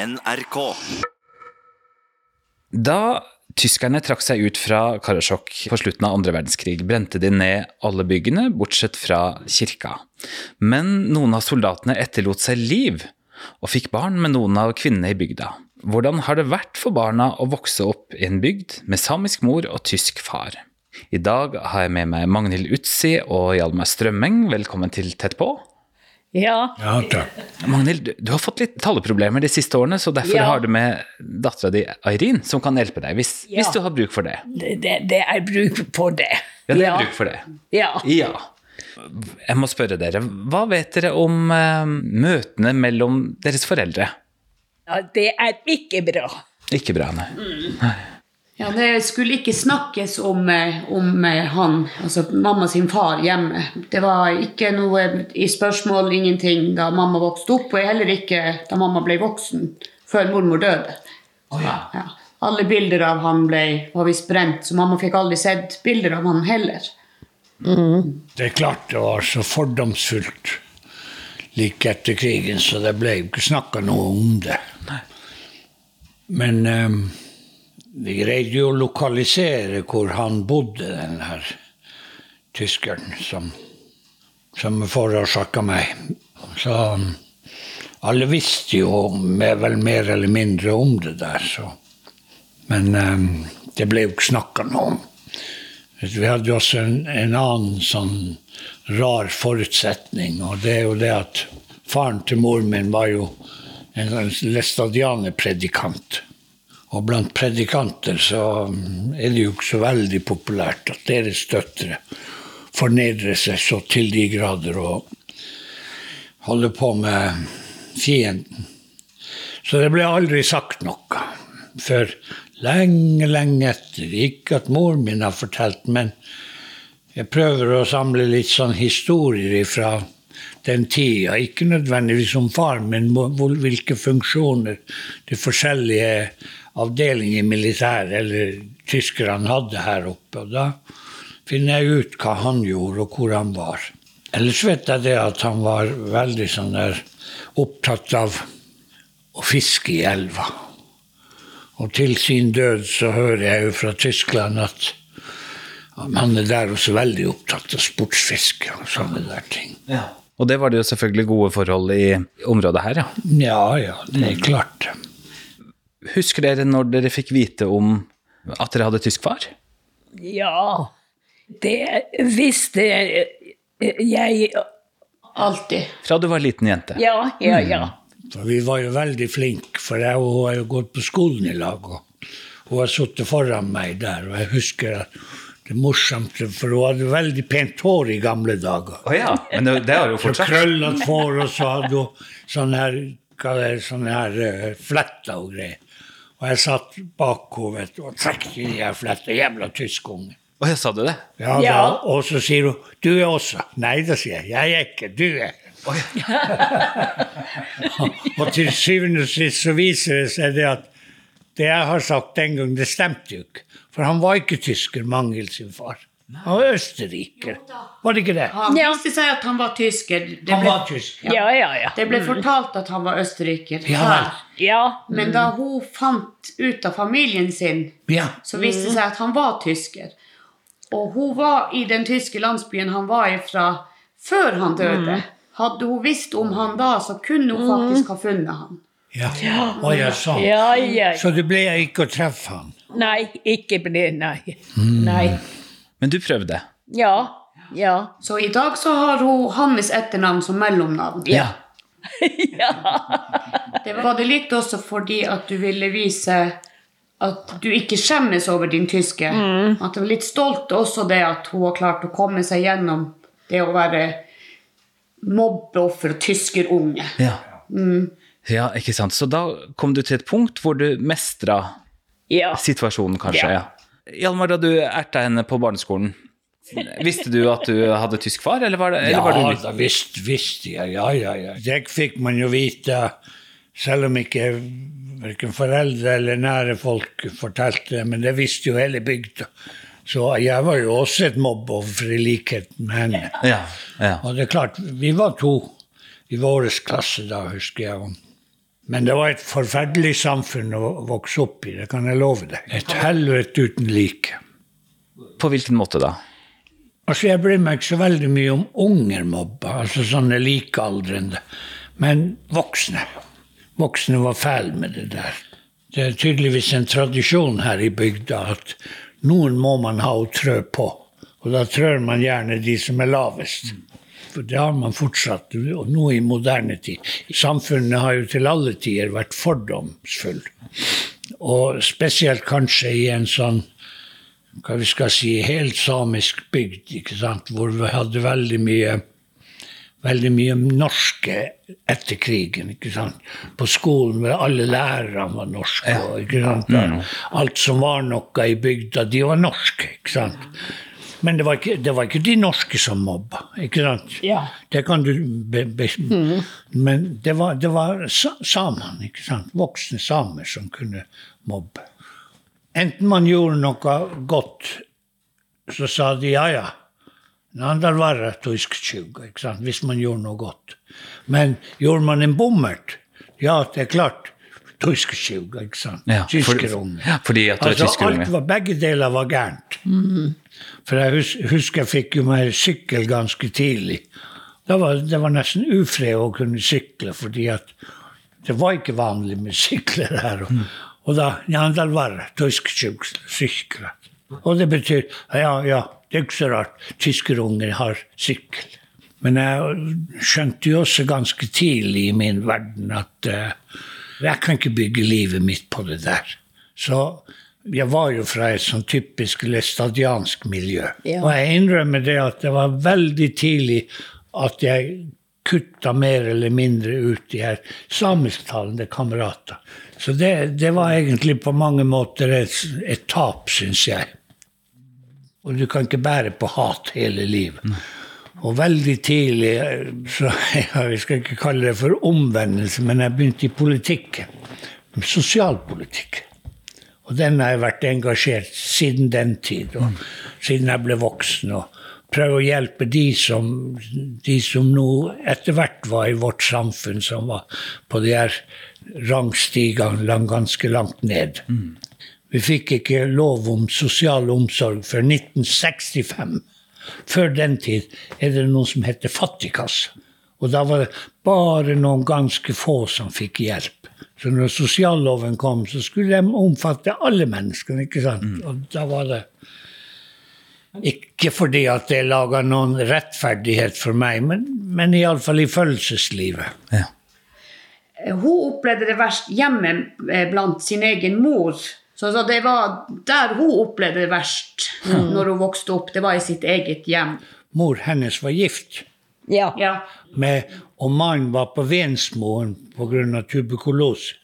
NRK. Da tyskerne trakk seg ut fra Karasjok på slutten av andre verdenskrig, brente de ned alle byggene, bortsett fra kirka. Men noen av soldatene etterlot seg liv, og fikk barn med noen av kvinnene i bygda. Hvordan har det vært for barna å vokse opp i en bygd med samisk mor og tysk far? I dag har jeg med meg Magnhild Utsi og Hjalmar Strømmeng. Velkommen til Tett på. Ja. Ja, takk. Magnhild, du, du har fått litt taleproblemer de siste årene, så derfor Ja. har du med dattera di Eirin, som kan hjelpe deg hvis, Ja. hvis du har bruk for det. Det, det, det er bruk for det. Ja, det er bruk for det. Ja. Ja. Jeg må spørre dere, hva vet dere om uh, møtene mellom deres foreldre? ja. Det er ikke bra. Ikke bra, nei. Ja, Det skulle ikke snakkes om, eh, om eh, han, altså mamma sin far, hjemme. Det var ikke noe i spørsmål, ingenting, da mamma vokste opp, og heller ikke da mamma ble voksen, før mormor døde. Ja. Alle bilder av han ble, var visst brent, så mamma fikk aldri sett bilder av han heller. Det er klart det var så fordomsfullt like etter krigen, så det ble jo ikke snakka noe om det. Men eh, vi greide jo å lokalisere hvor han bodde, den her tyskeren som, som forårsaka meg. Så um, alle visste jo vel mer eller mindre om det der, så. Men um, det ble jo ikke snakka noe om. Vi hadde jo også en, en annen sånn rar forutsetning, og det er jo det at faren til moren min var jo en læstadianerpredikant. Og blant predikanter så mm, er det jo ikke så veldig populært at deres døtre fornedrer seg så til de grader og holder på med fienden. Så det ble aldri sagt noe før lenge, lenge etter. Ikke at moren min har fortalt, men jeg prøver å samle litt sånn historier fra den tida. Ikke nødvendigvis om far, men hvilke funksjoner de forskjellige avdelinger i militæret eller tyskerne hadde her oppe. Og da finner jeg ut hva han gjorde, og hvor han var. Ellers vet jeg det at han var veldig sånn der opptatt av å fiske i elva. Og til sin død så hører jeg jo fra Tyskland at han er der også veldig opptatt av sportsfiske og sånne der ting. Og det var det jo selvfølgelig gode forhold i området her, ja. Ja, ja, det er klart. Husker dere når dere fikk vite om at dere hadde tysk far? Ja. Det visste jeg Alltid. Fra du var liten jente? Ja, ja, ja. For vi var jo veldig flinke, for jeg og hun har jo gått på skolen i lag. og Hun har sittet foran meg der, og jeg husker at det morsomste, for hun hadde veldig pent hår i gamle dager. Oh, ja, men det, det har jo Så fortsatt. krøllete hår, og så hadde hun sånne her, hva det er, sånne her eh, fletter og greier. Og jeg satt bak henne vet du, og trakk i de her flettene. Jævla tysk unge. Å ja, sa du det? Ja, Ja. Da, og så sier hun 'du er også'. Nei, da sier jeg 'jeg er ikke, du er'. og til syvende og sist så viser det seg det at det jeg har sagt den gang, det stemte jo ikke. For han var ikke tysker, Mangel sin far. Han var østerriker. Var det ikke det? Han Ja. viste seg at han var tysker. Det Han ble, var tysker. Ja, ja, ja. det ble fortalt at han var østerriker Ja her. Men da hun fant ut av familien sin, Ja. så viste det seg at han var tysker. Og hun var i den tyske landsbyen han var ifra før han døde. Hadde hun visst om han da, så kunne hun faktisk ha funnet han. Ja. Å, ja, sånn. ja, ja. Så du ble ikke å treffe han. Nei, ikke ble Nei. Nei. Men du prøvde? Ja, ja. Så i dag så har hun hans etternavn som mellomnavn. Ja. ja. Det var det litt også fordi at du ville vise at du ikke skjemmes over din tyske. At du var litt stolt også det at hun har klart å komme seg gjennom det å være mobbeoffer og tyskerunge. Ja. Ja, ikke sant. Så da kom du til et punkt hvor du mestra Ja. situasjonen, kanskje. Ja. Ja. Hjalmar, da du erta henne på barneskolen, visste du at du hadde tysk far, eller var det, eller Ja, var du da visste, visste jeg. Ja, ja, ja. Det fikk man jo vite, selv om ikke verken foreldre eller nære folk fortalte det, men det visste jo hele bygda. Så jeg var jo også et mobbeoffer i likhet med henne. Ja, ja. Og det er klart, vi var to i vår klasse da, husker jeg. Men det var et forferdelig samfunn å vokse opp i, det kan jeg love deg. Et helvete uten like. På hvilken måte da? Altså, Jeg bryr meg ikke så veldig mye om unger mobba, altså sånne likealdrende. Men voksne. Voksne var fæle med det der. Det er tydeligvis en tradisjon her i bygda at noen må man ha å trø på. Og da trør man gjerne de som er lavest. For det har man fortsatt, og nå i moderne tid. Samfunnet har jo til alle tider vært fordomsfull. Og spesielt kanskje i en sånn hva vi skal si, helt samisk bygd, ikke sant? hvor vi hadde veldig mye veldig mye norske etter krigen. ikke sant? På skolen hvor alle lærerne var norske. Ikke sant? Alt som var noe i bygda, de var norske. ikke sant? Men det var ikke, det var ikke de norske som mobba. ikke sant? Ja. Det kan du be, be, Men det var, det var samene, ikke sant? voksne samer, som kunne mobbe. Enten man gjorde noe godt, så sa de ja, ja. Andal var tysk 20, ikke sant? hvis man gjorde noe godt. Men gjorde man en bommert, ja, det er klart. Tysk 20, ikke sant? Ja, for- Tyskerunge. ja, fordi at du er altså, tysker, alt var, begge deler var gærent. For jeg husker jeg fikk jo meg sykkel ganske tidlig. Da var, det var nesten ufred å kunne sykle, fordi at det var ikke vanlig med sykler her. Og, og da ja, det var sykler. Og det betyr ja, ja, det er ikke så rart. Tyskerunger har sykkel. Men jeg skjønte jo også ganske tidlig i min verden at uh, jeg kan ikke bygge livet mitt på det der. Så jeg var jo fra et sånn typisk læstadiansk miljø. Ja. Og jeg innrømmer det at det var veldig tidlig at jeg kutta mer eller mindre ut de her samisktalende kamerater. Så det, det var egentlig på mange måter et, et tap, syns jeg. Og du kan ikke bære på hat hele livet. Og veldig tidlig, så ja, vi skal ikke kalle det for omvendelse, men jeg begynte i politikken. Sosialpolitikk. Og den har jeg vært engasjert siden den tid, og siden jeg ble voksen. og Prøve å hjelpe de som, de som nå etter hvert var i vårt samfunn, som var på de her rangstigene ganske langt ned. Vi fikk ikke lov om sosial omsorg før 1965. Før den tid er det noe som heter fattigkasse. Og da var det bare noen ganske få som fikk hjelp. Så når sosialloven kom, så skulle de omfatte alle menneskene. ikke sant? Og da var det ikke fordi at det laga noen rettferdighet for meg, men, men iallfall i følelseslivet. Ja. Hun opplevde det verst hjemme eh, blant sin egen mor. Så så det var der hun opplevde det verst når hun vokste opp. Det var i sitt eget hjem. Mor hennes var gift, Ja. Ja. med, og mannen var på Vensmoen pga. tuberkulose.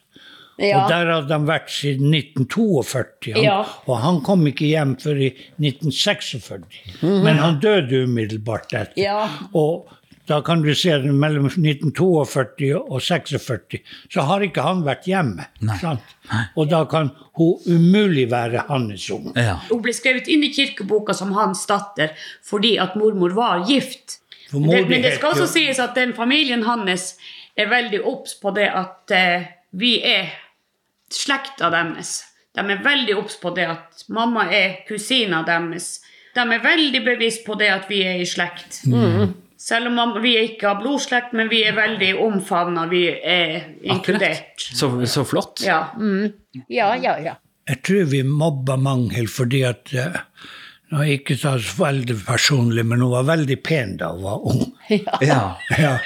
Ja. Og der hadde han vært siden 1942. Han, Ja. Og han kom ikke hjem før i 1946. Men han døde umiddelbart etter. Ja. Og da kan du se det mellom 1942 og 46, så har ikke han vært hjemme. Sant? Og da kan hun umulig være hans unge. ja. Hun ble skrevet inn i kirkeboka som hans datter fordi at mormor var gift. For Det, men det skal også sies at den familien hans er veldig obs på det at eh, vi er slekta deres. De er veldig obs på det at mamma er kusina deres. De er veldig bevisst på det at vi er i slekt. Selv om mamma, vi ikke har blodslekt, men vi er veldig omfavna. Vi er inkludert. Så, så flott. Ja. Ja, ja, ja. Jeg tror vi mobber Manghel fordi at eh, Nå er ikke så veldig personlig, men hun var veldig pen da hun var ung. Ja. Ja.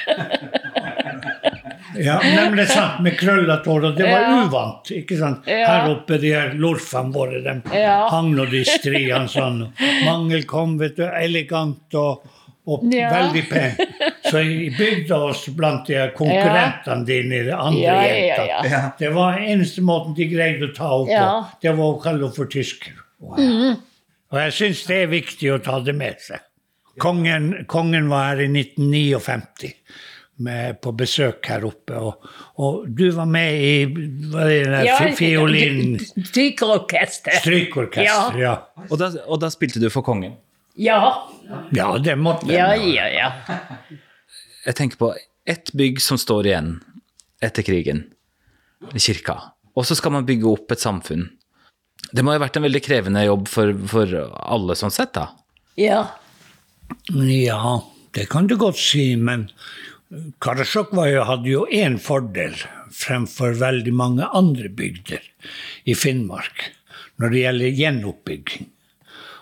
Ja, nei, men det er sant, med krøllete hår, og det var Ja. uvant. ikke sant? Ja. Her oppe, de her lorfene våre, de Ja. hang nå de striene sånn. Mangel kom, vet du, elegant og, og Ja. veldig pen. Så i bygda oss blant de her konkurrentene dine, de andre Ja, ja, ja, jentene. ja. Det var eneste måten de greide å ta henne på, Ja. det var å kalle henne for tysker. Mm. Og jeg syns det er viktig å ta det med seg. Kongen, kongen var her i 1959 med, på besøk her oppe, og, og du var med i hva er det ja fiolin... Strykeorkester. Strykeorkester, ja. Og, da, og da spilte du for kongen. Ja. Ja, det måtte Ja, ja, ja. Jeg tenker på ett bygg som står igjen etter krigen. kirka. Og så skal man bygge opp et samfunn. Det må ha vært en veldig krevende jobb for, for alle sånn sett, da. Ja. Ja, det kan du godt si, men Karasjok var jo, hadde jo én fordel fremfor veldig mange andre bygder i Finnmark når det gjelder gjenoppbygging.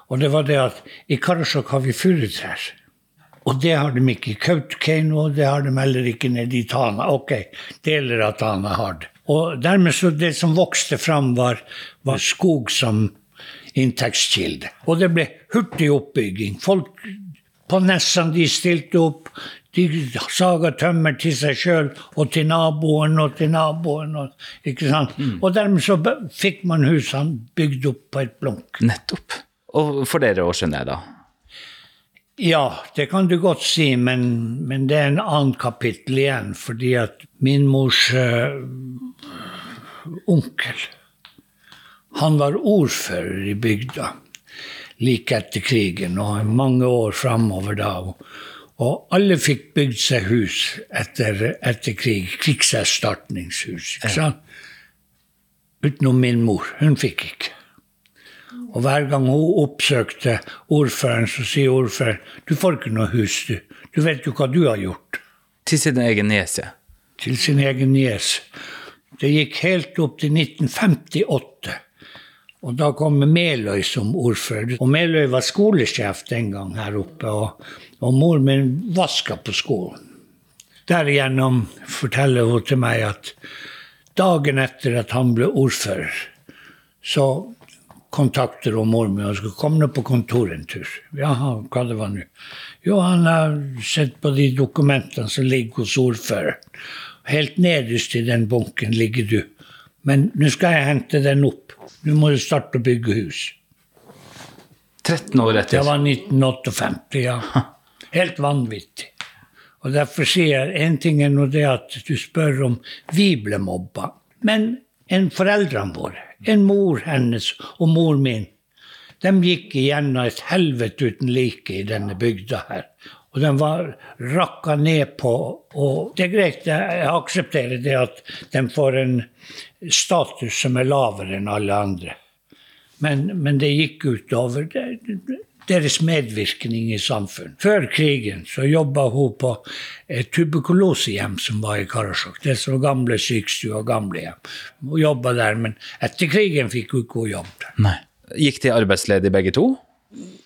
Og det var det at i Karasjok har vi furutrær. Og det har de ikke i Kautokeino, og det har de heller ikke nede i Tana. Ok, deler av Tana har det. Og dermed så det som vokste fram, var, var skog som inntektskilde. Og det ble hurtig oppbygging. Folk på Nessan de stilte opp. De saga tømmer til seg sjøl og til naboen og til naboen. Og, ikke sant? og dermed så fikk man husene bygd opp på et blunk. Nettopp. Og for dere òg, skjønner jeg da. Ja, det kan du godt si, men, men det er en annen kapittel igjen. Fordi at min mors uh, onkel, han var ordfører i bygda like etter krigen og mange år framover da. Og, alle fikk bygd seg hus etter, etter krig. Krigserstatningshus. ikke sant? Utenom min mor. Hun fikk ikke. Og hver gang hun oppsøkte ordføreren, så sier ordføreren du får ikke noe hus, du. Du vet jo hva du har gjort. Til sin egen niese. Til sin egen niese. Det gikk helt opp til 1958. Og da kom Meløy som ordfører. Og Meløy var skolesjef den gang her oppe. Og, og mor min vaska på skolen. Derigjennom forteller hun til meg at dagen etter at han ble ordfører, så kontakter hun mor mi og skal komme ned på kontoret en tur. Jaha, hva det var nå? Jo, han har sett på de dokumentene som ligger hos ordføreren. Helt nederst i den bunken ligger du. Men nå skal jeg hente den opp. Nå må du starte å bygge hus. 13 år etter? Det var 1958, ja. Helt vanvittig. Og derfor sier jeg en ting er nå det at du spør om vi ble mobba. Men en foreldrene våre, en mor hennes og mor min, de gikk igjennom et helvete uten like i denne bygda her. Og de var rakka ned på Og det er greit, jeg aksepterer det at de får en status som er lavere enn alle andre. Men, men det gikk utover deres medvirkning i samfunn. Før krigen så jobba hun på et tuberkulosehjem som var i Karasjok. Det som var gamle sykestue og gamlehjem. Hun jobba der, men etter krigen fikk hun ikke jobb der. Nei. Gikk de arbeidsledig begge to?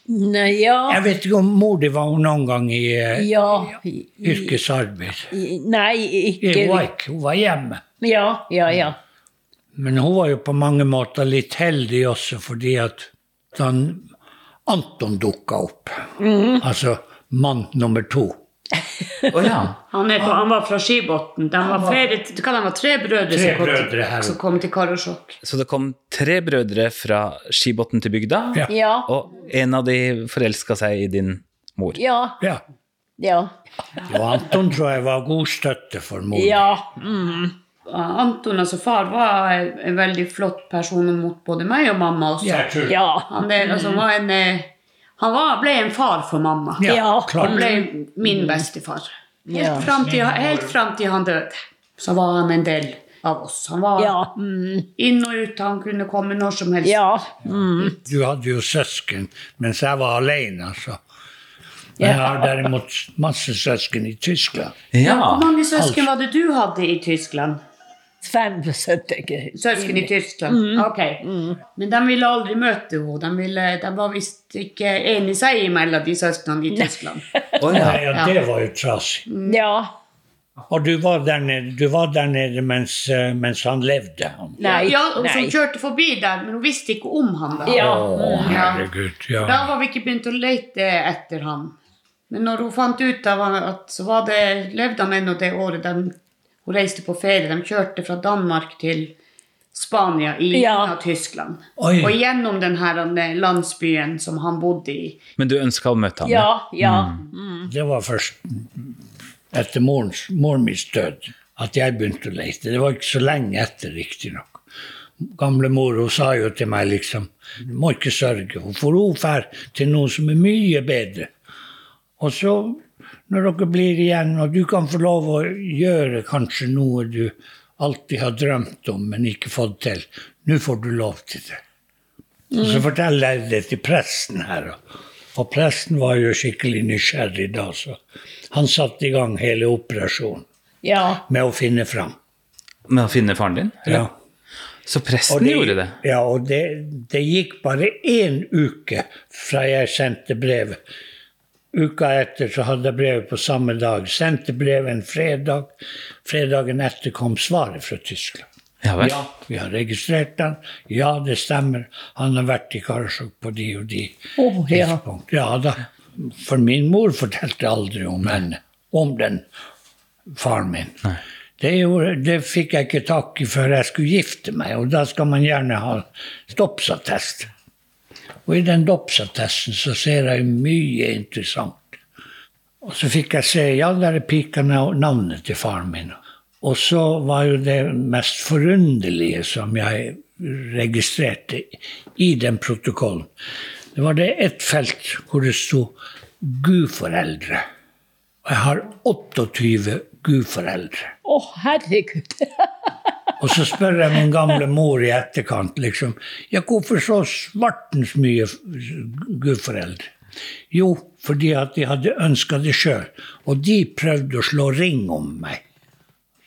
Nei, ja. Jeg vet ikke om mor di var noen gang i eh, Ja. i- yrkesarbeid. i- Nei, Hun var ikke ikke, hun var hjemme. Ja, ja, ja. Men hun var jo på mange måter litt heldig også, fordi at da Anton dukka opp, altså mann nummer to Å ja. Han, er, fra- han var fra Skibotn. De var flere, hva de var tre brødre Tre som kom, brødre til, som kom til Karasjok. Så det kom tre brødre fra Skibotn til bygda, Ja. Og en av de forelska seg i din mor. Ja. Ja. Ja. Og Anton tror jeg var god støtte for mor. Ja. Mm. Anton, altså far, var en veldig flott person mot både meg og mamma også. Jeg tror- Ja. Han, er, altså, var en, eh, han var, ble en far for mamma. Ja. Han ble min bestefar. Helt fram til, helt fram til han døde. Så var han en del av oss. Han var Ja. Mm. inn og ut, han kunne komme når som helst. Ja. Mm. Du hadde jo søsken mens jeg var alene, så. Men jeg har derimot masse søsken i Tyskland. Ja. Hvor mange søsken var det du hadde i Tyskland? Fem stykker. Søsken i Tyskland? Mm. Ok. Men de ville aldri møte henne. De, ville, de var visst ikke enige seg imellom, de søsknene i Tyskland. Å ja. Nei, ja, det var jo trasig. Ja. Og du var der nede, du var der nede mens, eh, mens han levde. Han. Nei. ja, og som Nei. kjørte forbi der, men hun visste ikke om han da. Ja. Oh, herregud, ja. Da var vi ikke begynt å lete etter han. Men når hun fant ut av at så var det, levde han ennå det året de, hun reiste på ferie. De kjørte fra Danmark til Spania i Ja. Tyskland. Oi. Og gjennom den her eh, landsbyen som han bodde i. Men du ønska å møte ham? Ja. Ja. Det var først etter morens, moren min død at jeg begynte å lete. Det var ikke så lenge etter, riktignok. Gamle mor hun sa jo til meg liksom Du må ikke sørge. Får hun drar til noe som er mye bedre. Og så, når dere blir igjen, og du kan få lov å gjøre kanskje noe du alltid har drømt om, men ikke fått til. Nå får du lov til det. Og så forteller jeg det til presten her. og- presten var jo skikkelig nysgjerrig da, så han satte i gang hele operasjonen Ja. med å finne fram. Med å finne faren din? eller? Ja. Så presten presten gjorde det? Ja, og det, det gikk bare én uke fra jeg sendte brevet. Uka etter så hadde jeg brevet på samme dag. Sendte brevet en fredag. Fredagen etter kom svaret fra Tyskland. Ja vel? Ja, vi har registrert han. Ja, det stemmer. Han har vært i Karasjok på de og de oh, ja. tidspunkt. Ja da. For min mor fortalte aldri om henne. Om den faren min. Det, gjorde, det fikk jeg ikke tak i før jeg skulle gifte meg, og da skal man gjerne ha dåpsattest. Og i den dåpsattesten så ser jeg mye interessant. Og så fikk jeg se, der er pika nav- navnet til faren min. Og så var jo det mest forunderlige som jeg registrerte i den protokollen. Det var det ett felt hvor det sto gudforeldre. Og jeg har 28 gudforeldre. Å, herregud. Og så spør jeg min gamle mor i etterkant liksom, ja, hvorfor så svartens mye gudforeldre? Jo, fordi at de hadde ønska det sjøl. Og de prøvde å slå ring om meg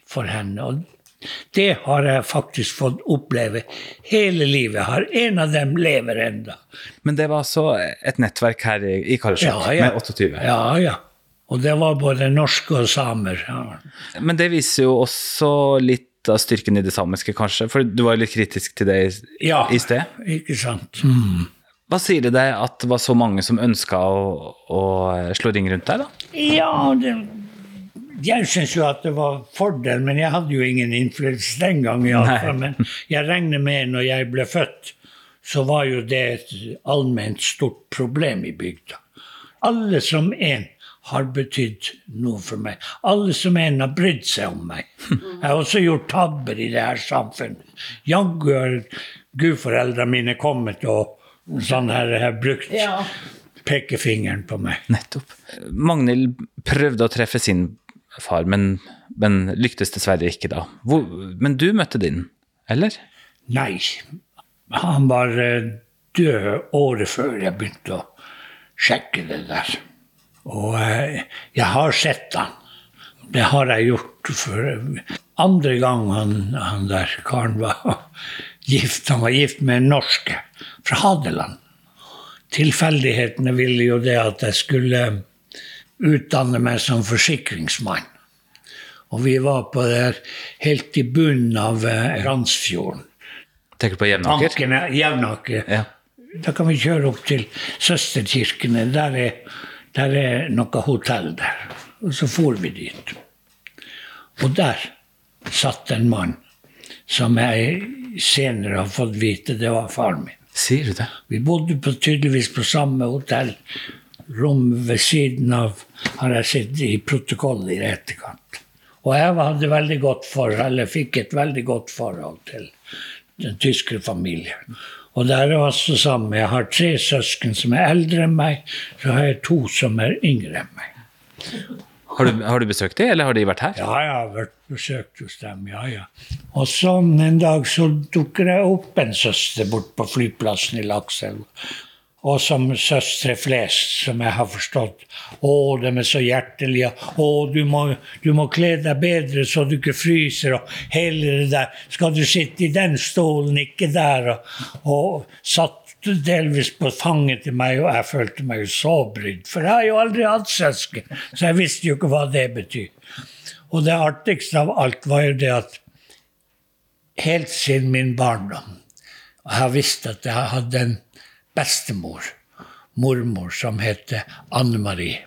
for henne. Og det har jeg faktisk fått oppleve hele livet. Har En av dem lever enda. Men det var altså et nettverk her i, i Karasjok med 28? Ja, ja. Og det var både norske og samer. Ja. Men det viser jo også litt av styrken i det samiske, kanskje? For du var jo litt kritisk til det i, Ja, i sted. ikke sant. Hva sier det deg at det var så mange som ønska å, å slå ring rundt deg, da? Ja, det, jeg syns jo at det var fordel, men jeg hadde jo ingen innflytelse den gang. Men jeg regner med når jeg ble født, så var jo det et allment stort problem i bygda. Alle som en har betydd noe for meg. Alle som en har brydd seg om meg. Jeg har også gjort tabber i det her samfunnet. Jaggu har gudforeldrene mine kommet og sånn her har brukt Ja. pekefingeren på meg. Nettopp. Magnhild prøvde å treffe sin far, men, men lyktes dessverre ikke da. Hvor, men du møtte din, eller? Nei. Han var eh, død året før jeg begynte å sjekke det der. Og eh, jeg har sett han. Det har jeg gjort for andre gang han, han der karen var gift. Han var gift med en norske fra Hadeland. Tilfeldighetene ville jo det at jeg skulle utdanne meg som forsikringsmann. Og vi var på der helt i bunnen av eh, Randsfjorden. Tenker du på Jevnaker? Bankene, Jevnaker. Ja. Da kan vi kjøre opp til søsterkirkene. Der er, der er noe hotell der. Og så for vi dit. Og der satt en mann som jeg senere har fått vite det var faren min. Sier du det? Vi bodde på, tydeligvis på samme hotell. Rom ved siden av har jeg sett i protokollet i etterkant. Og jeg hadde veldig godt forhold, eller fikk et veldig godt forhold til den tyske familien. Og der er også samme. Jeg har tre søsken som er eldre enn meg, så har jeg to som er yngre enn meg. Har du, har du besøkt dem, eller har de vært her? Ja, jeg har vært besøkt hos dem, ja, ja. Og sånn en dag så dukker jeg opp en søster bort på flyplassen i Lakselv. Og som søstre flest, som jeg har forstått. Å, de er så hjertelige. Å, du må, du må kle deg bedre så du ikke fryser, og hele det der. Skal du sitte i den stolen, ikke der? Og, og satt delvis på fanget til meg, og jeg følte meg jo så brydd. For jeg har jo aldri hatt søsken, så jeg visste jo ikke hva det betyr. Og det artigste av alt var jo det at helt siden min barndom og Jeg har visst at jeg hadde en bestemor, mormor, som heter Anne Marie.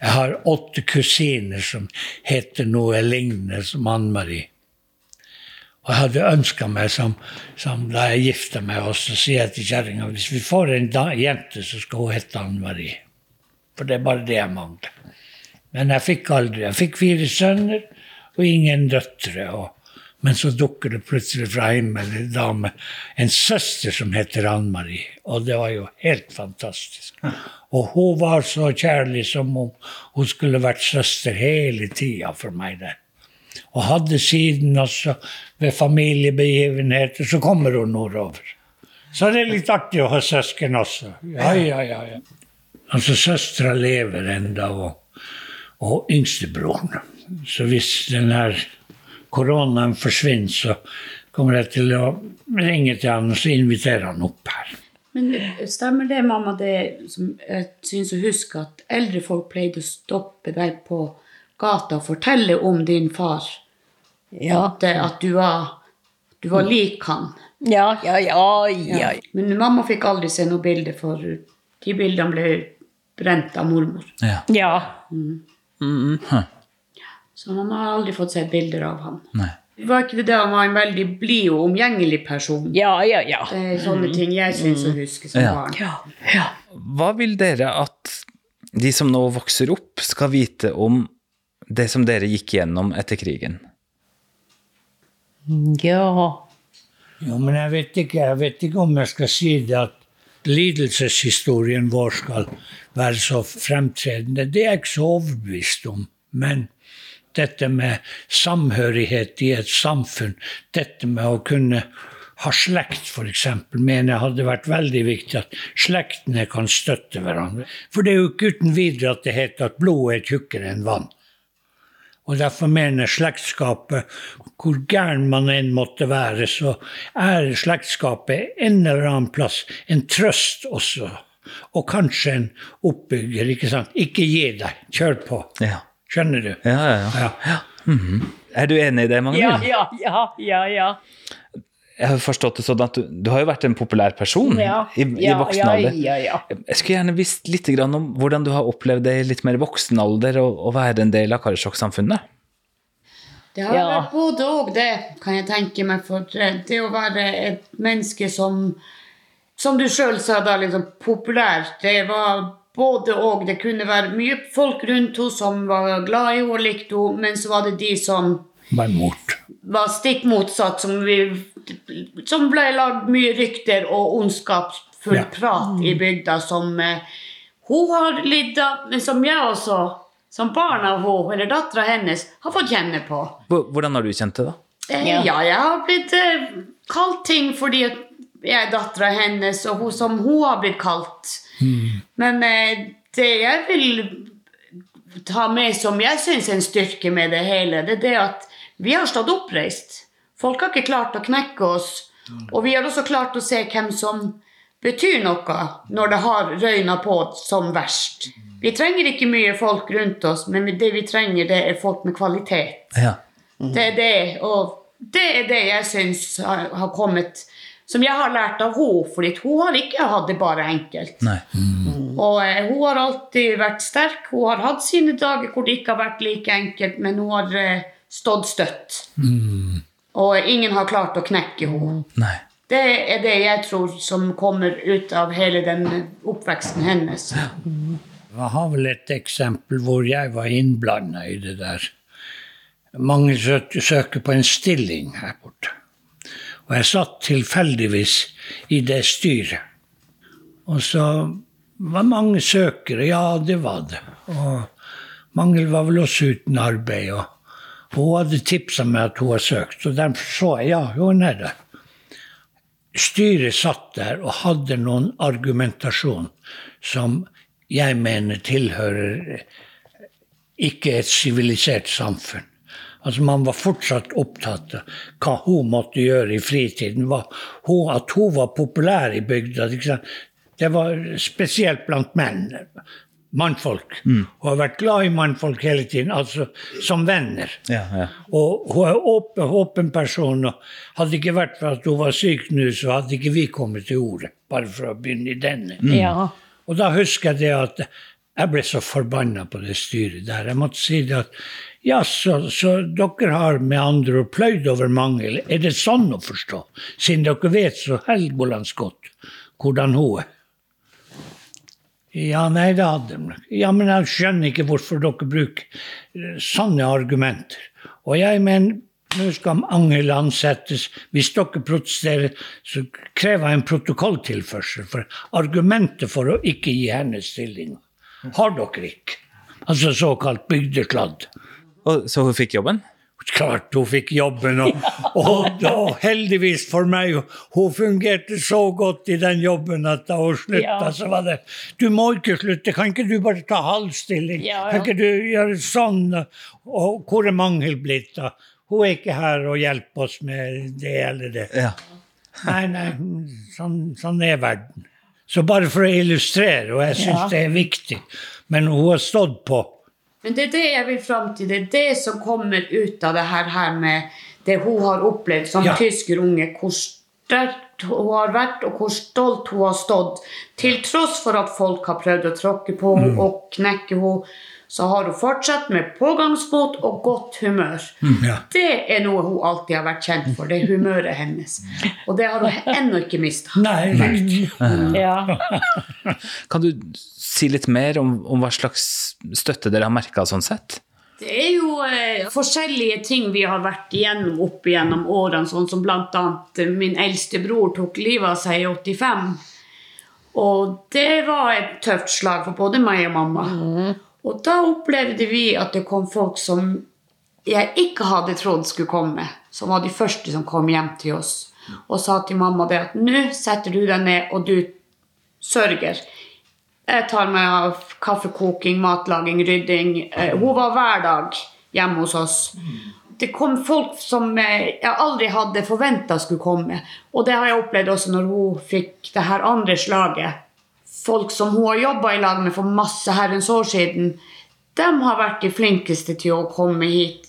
Jeg har åtte kusiner som heter noe lignende som Anne Marie. Og jeg hadde ønska meg, som, som da jeg gifta meg, og så sier til kjerringa hvis vi får en jente, så skal hun hete Anne Marie. For det er bare det jeg mangler. Men jeg fikk aldri. Jeg fikk fire sønner og ingen døtre. Og, men så dukker det plutselig fra himmelen en dame, en søster som heter Ann-Marie. Og det var jo helt fantastisk. Og hun var så kjærlig som om hun skulle vært søster hele tida for meg der. Og hadde siden også ved familiebegivenheter, så kommer hun nordover. Så det er litt artig å ha søsken også. Ja, ja, ja. ja. Altså, søstera lever enda, og, og yngstebroren. Så hvis den her koronaen forsvinner, så kommer jeg til å ringe til han og så invitere han opp her. Men stemmer det, mamma, det som jeg syns å huske, at eldre folk pleide å stoppe deg på gata og fortelle om din far? Ja. At, eh, at du var, du var lik han? Ja, ja, ja, ja. Men mamma fikk aldri se noe bilde, for de bildene ble brent av mormor. Ja. Ja. Så man har aldri fått sett bilder av han. Nei. Var ikke det det han var en veldig blid og omgjengelig person? Ja, ja, ja. Det er sånne ting jeg syns å huske som Ja. barn. Ja, ja. Hva vil dere at de som nå vokser opp, skal vite om det som dere gikk gjennom etter krigen? Ja. Jo, men jeg vet ikke, jeg vet ikke om jeg skal si det at lidelseshistorien vår skal være så fremtredende. Det er jeg ikke så overbevist om. Men dette med samhørighet i et samfunn, dette med å kunne ha slekt, f.eks., mener jeg hadde vært veldig viktig. At slektene kan støtte hverandre. For det er jo ikke uten videre at det heter at blodet er tjukkere enn vann. Og derfor mener slektskapet, hvor gæren man enn måtte være, så er slektskapet en eller annen plass en trøst også. Og kanskje en oppbygger, ikke sant. Ikke gi deg, kjør på. Ja. Skjønner du? Ja, ja, ja. Ja. Er du enig i det, Magnhild? Ja, ja, ja, ja, ja. Jeg har forstått det sånn at du, du har jo vært en populær person Ja, i, i ja, voksen alder. ja, ja. Jeg skulle gjerne visst litt om hvordan du har opplevd det i litt mer voksen alder å, være en del av Karasjok-samfunnet. Det har Ja. vært både og det, kan jeg tenke meg. For det å være et menneske som Som du sjøl sa, da, liksom populær. Det var både og. Det kunne være mye folk rundt henne som var glad i henne og likte henne, men så var det de som var stikk motsatt, som, vi, som ble lagd mye rykter og ondskapsfull Ja. prat i bygda, som eh, hun har lidd av, men som jeg også, som barn av henne, eller dattera hennes, har fått kjenne på. Hvordan har du kjent det, da? Eh, Ja. Ja, jeg har blitt eh, kalt ting fordi jeg er dattera hennes, og hun som hun har blitt kalt. Men eh, det jeg vil ta med som jeg syns er en styrke med det hele, det er det at vi har stått oppreist. Folk har ikke klart å knekke oss. Og vi har også klart å se hvem som betyr noe når det har røyna på som verst. Vi trenger ikke mye folk rundt oss, men det vi trenger, det er folk med kvalitet. Ja. Det er det, og det er det jeg syns har, har kommet Som jeg har lært av henne, fordi hun har ikke hatt det bare enkelt. Nei. Og eh, hun har alltid vært sterk. Hun har hatt sine dager hvor det ikke har vært like enkelt, men hun har eh, stått støtt. Og ingen har klart å knekke henne. Nei. Det er det jeg tror som kommer ut av hele den oppveksten hennes. Jeg har vel et eksempel hvor jeg var innblanda i det der. Mange søker på en stilling her borte. Og jeg satt tilfeldigvis i det styret. Og så var mange søkere, ja, det var det. Og mange var vel også uten arbeid. Og, hun hadde tipsa meg at hun har søkt, og derfor så jeg ja, hun er der. Styret satt der og hadde noen argumentasjon som jeg mener tilhører ikke et sivilisert samfunn. Altså Man var fortsatt opptatt av hva hun måtte gjøre i fritiden. At hun var populær i bygda. Det var spesielt blant menn. Mannfolk. Hun har vært glad i mannfolk hele tiden, altså som venner. Ja, ja. Og hun er åpen, åpen person. og Hadde det ikke vært for at hun var syk nå, så hadde ikke vi kommet til ordet. Bare for å begynne i denne. Ja. Og da husker jeg det at jeg ble så forbanna på det styret der. Jeg måtte si det at ja, så, dere har med andre ord pløyd over mangel. Er det sånn å forstå? Siden dere vet så helgolands godt hvordan hun er. Ja, nei, det hadde de. Ja, men jeg skjønner ikke hvorfor dere bruker eh, sånne argumenter. Og jeg mener, nå skal Angel ansettes. Hvis dere protesterer, så krever jeg en protokolltilførsel. For argumentet for å ikke gi henne stilling har dere ikke. Altså såkalt bygdekladd. Og, så hun fikk jobben? klart hun fikk jobben. Og, og, og heldigvis for meg, hun fungerte så godt i den jobben at da hun slutta, Ja. så var det Du må ikke slutte, kan ikke du bare ta halv stilling? Ja, ja. Kan ikke du gjøre sånn? Og hvor er Magnhild blitt, da? Hun er ikke her og hjelper oss med det eller det. Ja. Nei, nei, sånn, sånn er verden. Så bare for å illustrere, og jeg syns Ja. det er viktig, men hun har stått på. Men det er det jeg vil fram til. Det er det som kommer ut av det her, her med det hun har opplevd som Ja. tyskerunge. Hvor sterkt hun har vært, og hvor stolt hun har stått. Til tross for at folk har prøvd å tråkke på henne og knekke henne, så har hun fortsatt med pågangsmot og godt humør. Ja. Det er noe hun alltid har vært kjent for. Det er humøret hennes. Og det har hun ennå ikke mista. Nei, riktig. Ja. Kan du si litt mer om, om hva slags støtte dere har merka sånn sett? Det er jo eh, forskjellige ting vi har vært igjennom opp igjennom årene, sånn som annet eh, min eldste bror tok livet av seg i 85. Og det var et tøft slag for både meg og mamma. Og da opplevde vi at det kom folk som jeg ikke hadde trodd skulle komme, som var de første som kom hjem til oss og sa til mamma det at nå setter du deg ned, og du sørger. Jeg tar meg av kaffekoking, matlaging, rydding. Eh, Hun var hver dag hjemme hos oss. Det kom folk som eh, jeg aldri hadde forventa skulle komme. Og det har jeg opplevd også når hun fikk det her andre slaget. Folk som hun har jobba i lag med for masse herrens år siden, de har vært de flinkeste til å komme hit.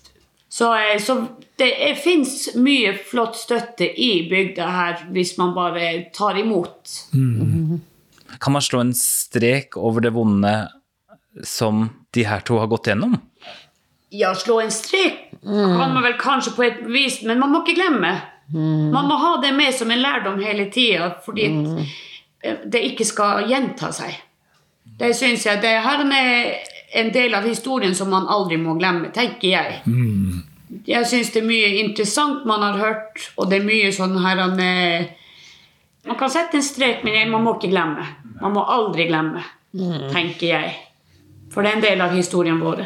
Så, eh, så det fins mye flott støtte i bygda her, hvis man bare tar imot. Kan man slå en strek over det vonde som de her to har gått gjennom? Ja, slå en strek kan man vel kanskje på et vis, men man må ikke glemme. Man må ha det med som en lærdom hele tida, fordi at det ikke skal gjenta seg. Det syns jeg. Det her er en del av historien som man aldri må glemme, tenker jeg. Jeg syns det er mye interessant man har hørt, og det er mye sånn her han eh, Man kan sette en strek, men man må ikke glemme. Man må aldri glemme, tenker jeg. For det er en del av historien vår.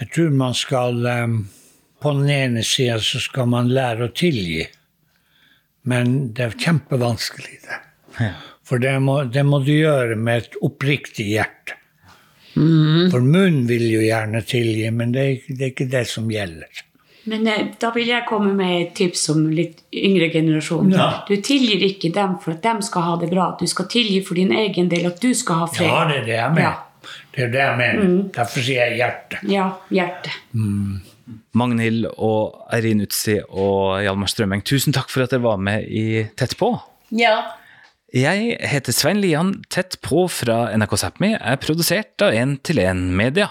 Jeg tror man skal em, På den ene sida så skal man lære å tilgi. Men det er kjempevanskelig, det. For det må, det må du gjøre med et oppriktig hjerte. For munnen vil jo gjerne tilgi, men det er, det er ikke det som gjelder. Men eh, da vil jeg komme med et tips om litt yngre generasjon. Ja. Du tilgir ikke dem for at de skal ha det bra. Du skal tilgi for din egen del, at du skal ha fred. Ja, det er det jeg mener. Ja. Det er det jeg mener. Derfor sier jeg hjerte. Ja, hjerte. Magnhild og Eirin Utsi og Hjalmar Strømeng, tusen takk for at dere var med i Tett på. ja. Jeg heter Svein Lian. Tett på fra NRK Sápmi er produsert av 1 til 1 Media.